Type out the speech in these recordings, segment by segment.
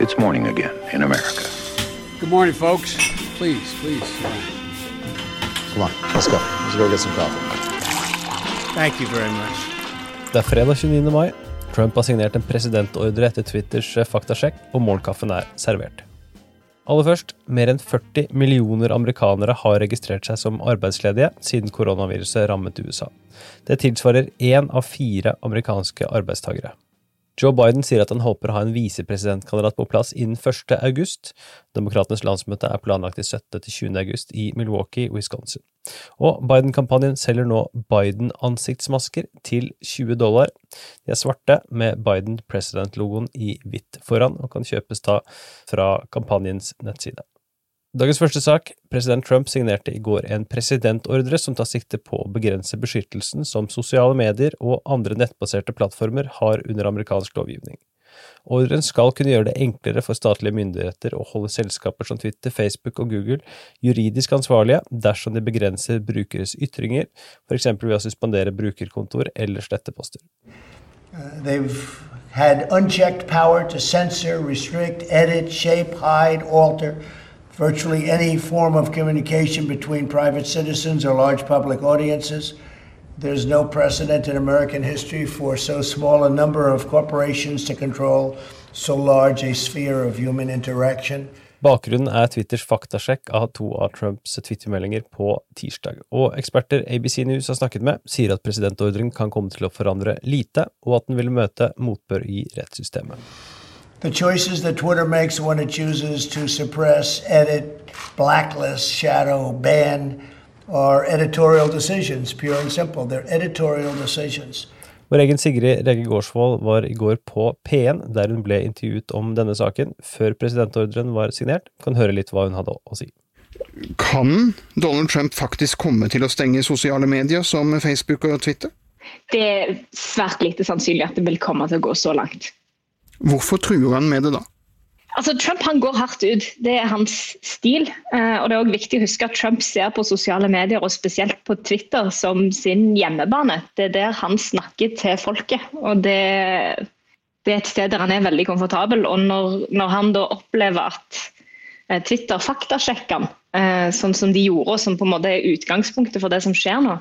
It's morning again in America. Good morning, folks. Please, please. Come on, let's go. Let's go get some coffee. Thank you very much. Det er fredag 29. mai. Trump har signert en presidentordre etter Twitters faktasjekk, og morgenkaffen er servert. Aller først, mer enn 40 millioner amerikanere har registrert seg som arbeidsledige siden koronaviruset rammet USA. Det tilsvarer én av fire amerikanske arbeidstagere. Joe Biden sier at han håper å ha en visepresidentkandidat på plass innen 1. august. Demokratenes landsmøte er planlagt i 17. til 20. august i Milwaukee, Wisconsin. Og Biden-kampanjen selger nå Biden-ansiktsmasker til 20 dollar. De er svarte med Biden President-logoen i hvitt foran, og kan kjøpes da fra kampanjens nettside. Dagens første sak. President Trump signerte i går en presidentordre som tar sikte på å begrense beskyttelsen som sosiale medier og andre nettbaserte plattformer har under amerikansk lovgivning. Ordren skal kunne gjøre det enklere for statlige myndigheter å holde selskaper som Twitter, Facebook og Google juridisk ansvarlige dersom de begrenser brukeres ytringer, f.eks. ved å suspendere brukerkontor eller slette poster. Uh, had unchecked power to censor, restrict, edit, shape, hide, alter virtually any form of communication between private citizens or large public audiences. There's no precedent in American history for so small a number of corporations to control so large a sphere of human interaction. Bakgrunnen er Twitters faktasjekk av to av Trumps twittermeldinger på tirsdag, og eksperter ABC News har snakket med, sier at presidentordren kan komme til å forandre lite, og at den vil møte motbør i rettssystemet. The choices that Twitter makes when it chooses to suppress, edit, blacklist, shadow, ban are editorial decisions, pure and simple. They're editorial decisions. Vår egen Sigrid Rege Gårdsvold var i går på P1, der hun ble intervjuet om denne saken før presidentordren var signert. Kan høre litt hva hun hadde å si. Kan Donald Trump faktisk komme til å stenge sosiale medier som Facebook og Twitter? Det er svært lite sannsynlig at det vil komme til å gå så langt. Hvorfor truer han med det da? Altså, Trump han går hardt ut, det er hans stil. Eh, og Det er også viktig å huske at Trump ser på sosiale medier, og spesielt på Twitter, som sin hjemmebane. Det er der han snakker til folket. og det, det er et sted der han er veldig komfortabel. og Når, når han da opplever at eh, Twitter faktasjekker han, eh, sånn som de gjorde, og som på en måte er utgangspunktet for det som skjer nå,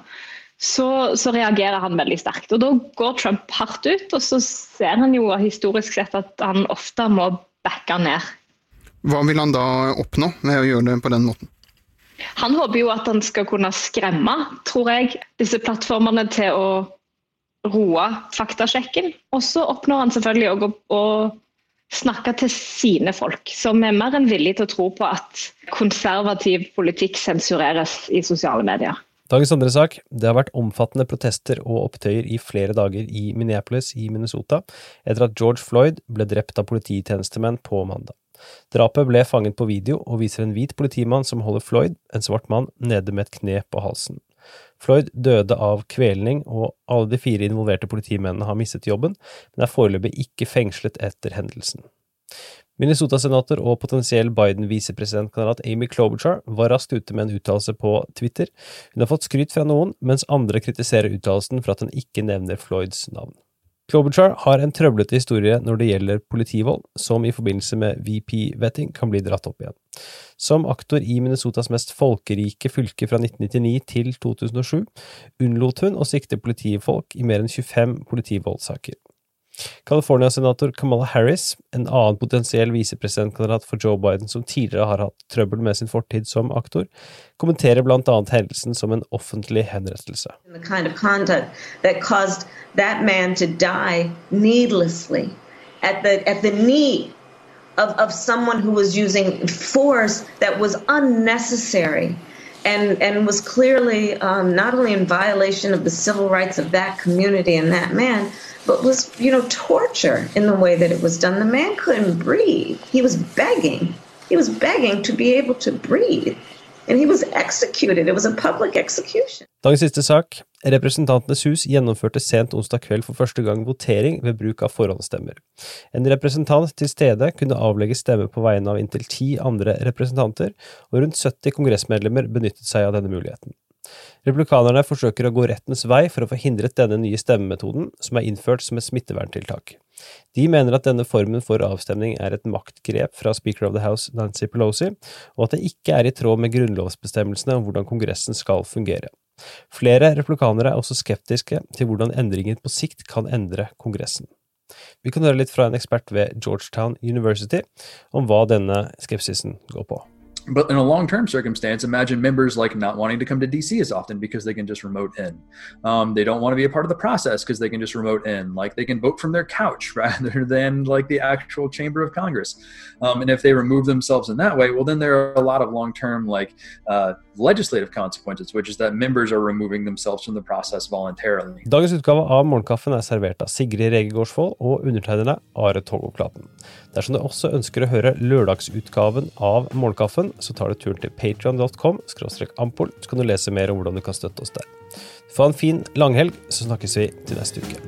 så, så, reagerer han veldig sterkt. Og Da går Trump hardt ut, og så ser han jo historisk sett at han ofte må backe ned. Hva vil han da oppnå med å gjøre det på den måten? Han håper jo at han skal kunne skremme, tror jeg, disse plattformene til å roe faktasjekken. Og så oppnår han selvfølgelig òg å, å snakke til sine folk, som er mer enn villige til å tro på at konservativ politikk sensureres i sosiale medier. Dagens andre sak. Det har vært omfattende protester og opptøyer i flere dager i Minneapolis i Minnesota etter at George Floyd ble drept av polititjenestemenn på mandag. Drapet ble fanget på video og viser en hvit politimann som holder Floyd, en svart mann, nede med et kne på halsen. Floyd døde av kvelning, og alle de fire involverte politimennene har mistet jobben, men er foreløpig ikke fengslet etter hendelsen. Minnesota-senator og potensiell Biden-visepresidentkandidat Amy Klobuchar var raskt ute med en uttalelse på Twitter. Hun har fått skryt fra noen, mens andre kritiserer uttalelsen for at hun ikke nevner Floyds navn. Klobuchar har en trøblete historie når det gjelder politivold, som i forbindelse med VP-vetting kan bli dratt opp igjen. Som aktor i Minnesotas mest folkerike fylke fra 1999 til 2007 unnlot hun å sikte politifolk i mer enn 25 politivoldssaker. California-senator Kamala Harris, en annen potensiell visepresidentkandidat for Joe Biden som tidligere har hatt trøbbel med sin fortid som aktor, kommenterer blant annet hendelsen som en offentlig henrettelse. Kind of at the, at the knee of, of someone who was using force that was unnecessary and, and was clearly um, not only in violation of the civil rights of that community and that man, but was, you know, torture in the way that it was done. The man couldn't breathe. He was begging. He was begging to be able to breathe. And he was executed. It was a public execution. Dagens siste sak. Representantenes hus gjennomførte sent onsdag kveld for første gang votering ved bruk av forhåndsstemmer. En representant til stede kunne avlegge stemme på vegne av inntil ti andre representanter, og rundt 70 kongressmedlemmer benyttet seg av denne muligheten. Republikanerne forsøker å gå rettens vei for å få hindret denne nye stemmemetoden, som er innført som et smitteverntiltak. De mener at denne formen for avstemning er et maktgrep fra Speaker of the House Nancy Pelosi, og at det ikke er i tråd med grunnlovsbestemmelsene om hvordan Kongressen skal fungere. Flere replikanere er også skeptiske til hvordan endringen på sikt kan endre Kongressen. Vi kan høre litt fra en ekspert ved Georgetown University om hva denne skepsisen går på. But in a long term circumstance, imagine members like not wanting to come to DC as often because they can just remote in. Um, they don't want to be a part of the process because they can just remote in. Like they can vote from their couch rather than like the actual chamber of Congress. Um, and if they remove themselves in that way, well, then there are a lot of long term like uh, legislative consequences, which is that members are removing themselves from the process voluntarily. Dagens utgave av Morgenkaffen er servert av Sigrid Rege og undertegnede Are Togoklaten. Dersom du også ønsker å høre lørdagsutgaven av Morgenkaffen, så tar du turen til patreon.com ampol, så kan du lese mer om hvordan du kan støtte oss der. Få en fin langhelg, så snakkes vi til neste uke.